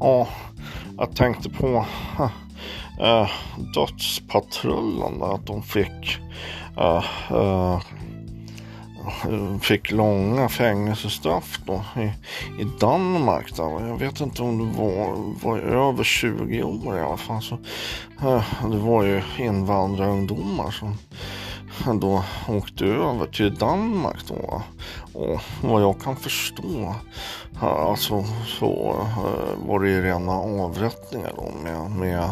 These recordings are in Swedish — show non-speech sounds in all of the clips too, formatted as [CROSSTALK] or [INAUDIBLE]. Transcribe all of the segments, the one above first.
Ja, jag tänkte på äh, dödspatrullen att de fick äh, äh, fick långa fängelsestraff då i, i Danmark. Där. Jag vet inte om det var, var över 20 år i alla fall. Så, det var ju invandrarungdomar som då åkte över till Danmark då. Och vad jag kan förstå alltså så eh, var det ju rena avrättningar då med, med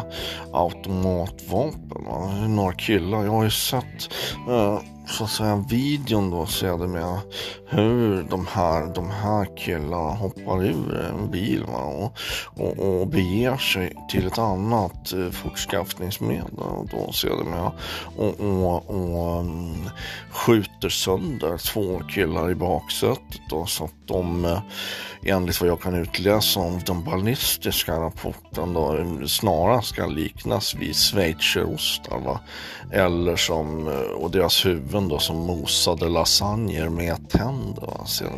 automatvapen. Några killar, jag har ju sett eh, så att säga videon då sedermera hur de här, de här killarna hoppar ur en bil va, och, och, och beger sig till ett annat eh, fortskaffningsmedel då sedermera och, och, och um, skjuter sönder två killar i baksätet då, så att de eh, enligt vad jag kan utläsa av den ballistiska rapporten då, snarast ska liknas vid schweizerostar. Va? Eller som, eh, och deras huvuden då som mosade lasagner med tänder.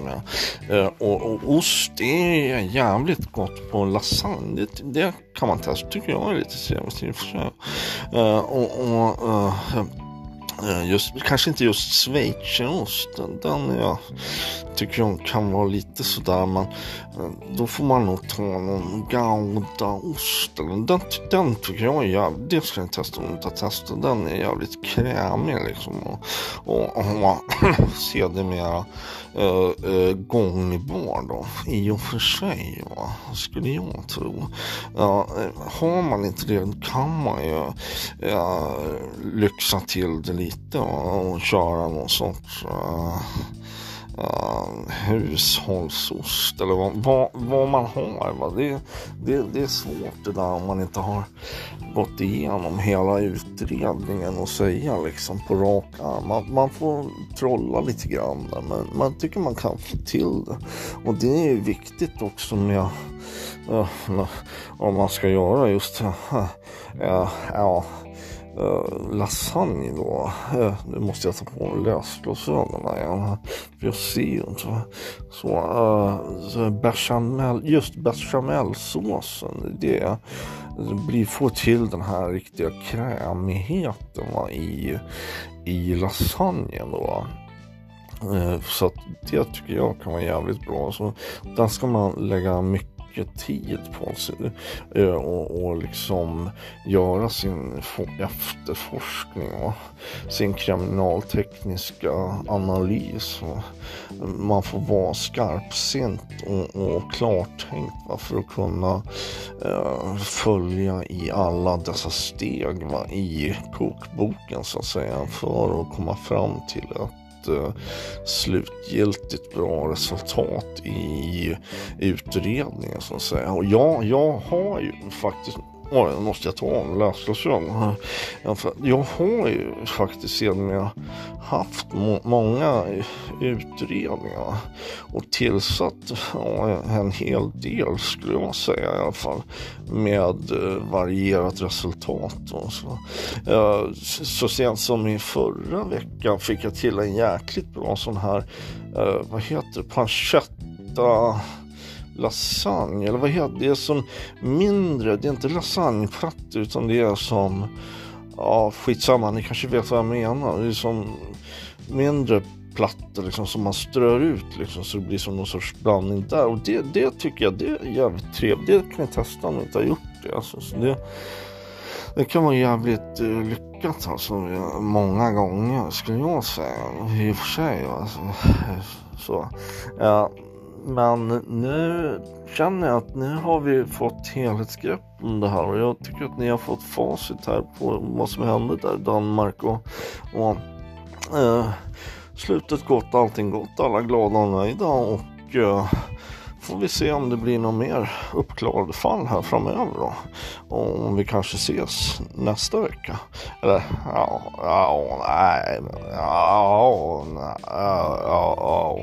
Va? Eh, och, och, ost är jävligt gott på lasagne. Det, det kan man testa, tycker jag är lite trevligt i och för sig. Eh, och, och Eh, Eh, just, kanske inte just schweizerost. Den jag tycker jag kan vara lite sådär. Men eh, då får man nog ta någon goudaost. Den, den tycker jag är jävligt, det ska ni testa om ni inte testat. Den är jävligt krämig liksom. Och, och, och [LAUGHS] sedermera äh, äh, gångbar då. I och för sig va, skulle jag tro. Ja, har man inte det kan man ju äh, lyxa till det lite lite och köra någon sorts uh, uh, hushållsost eller vad, vad, vad, man har. Va? Det, det, det är svårt det där om man inte har gått igenom hela utredningen och säga liksom på rak arm. Man, man får trolla lite grann där, men man tycker man kan få till det. Och det är viktigt också med uh, om man ska göra just uh, Uh, Eh, lasagne då. Eh, nu måste jag ta på mig lösglasögonen igen. För jag ser ju inte. Så, eh, så bechamel, just bechamelsåsen. Det, det blir, får till den här riktiga krämigheten va, i, i lasagnen då. Eh, så att det tycker jag kan vara jävligt bra. Så den ska man lägga mycket mycket tid på sig eh, och, och liksom göra sin efterforskning och sin kriminaltekniska analys. Man får vara skarpsint och, och klartänkt va, för att kunna eh, följa i alla dessa steg va, i kokboken så att säga för att komma fram till ett ett eh, slutgiltigt bra resultat i utredningen så att säga. Och ja, jag har ju faktiskt Oj, nu måste jag ta av läsglasögonen. Jag har ju faktiskt sedan jag haft må många utredningar och tillsatt ja, en hel del skulle jag säga i alla fall med eh, varierat resultat. Och så. Eh, så sent som i förra veckan fick jag till en jäkligt bra sån här, eh, vad heter det, pancetta lasagne, eller vad heter det? Det är som mindre, det är inte lasagneplattor utan det är som, ja skitsamma, ni kanske vet vad jag menar. Det är som mindre plattor liksom, som man strör ut liksom, så det blir som någon sorts blandning där. Och det, det tycker jag det är jävligt trevligt. Det kan jag testa om jag inte har gjort det. Alltså, så det, det kan vara jävligt uh, lyckat alltså, många gånger skulle jag säga. I och för sig. Alltså. Så, Uh, men nu känner jag att nu har vi fått helhetsgrepp om det här och jag tycker att ni har fått facit här på vad som hände där i Danmark och, och eh, slutet gott, allting gott, alla glada och nöjda och eh, får vi se om det blir något mer uppklarade fall här framöver då. Och om vi kanske ses nästa vecka. Eller ja, ja, nej, ja, ja, ja, ja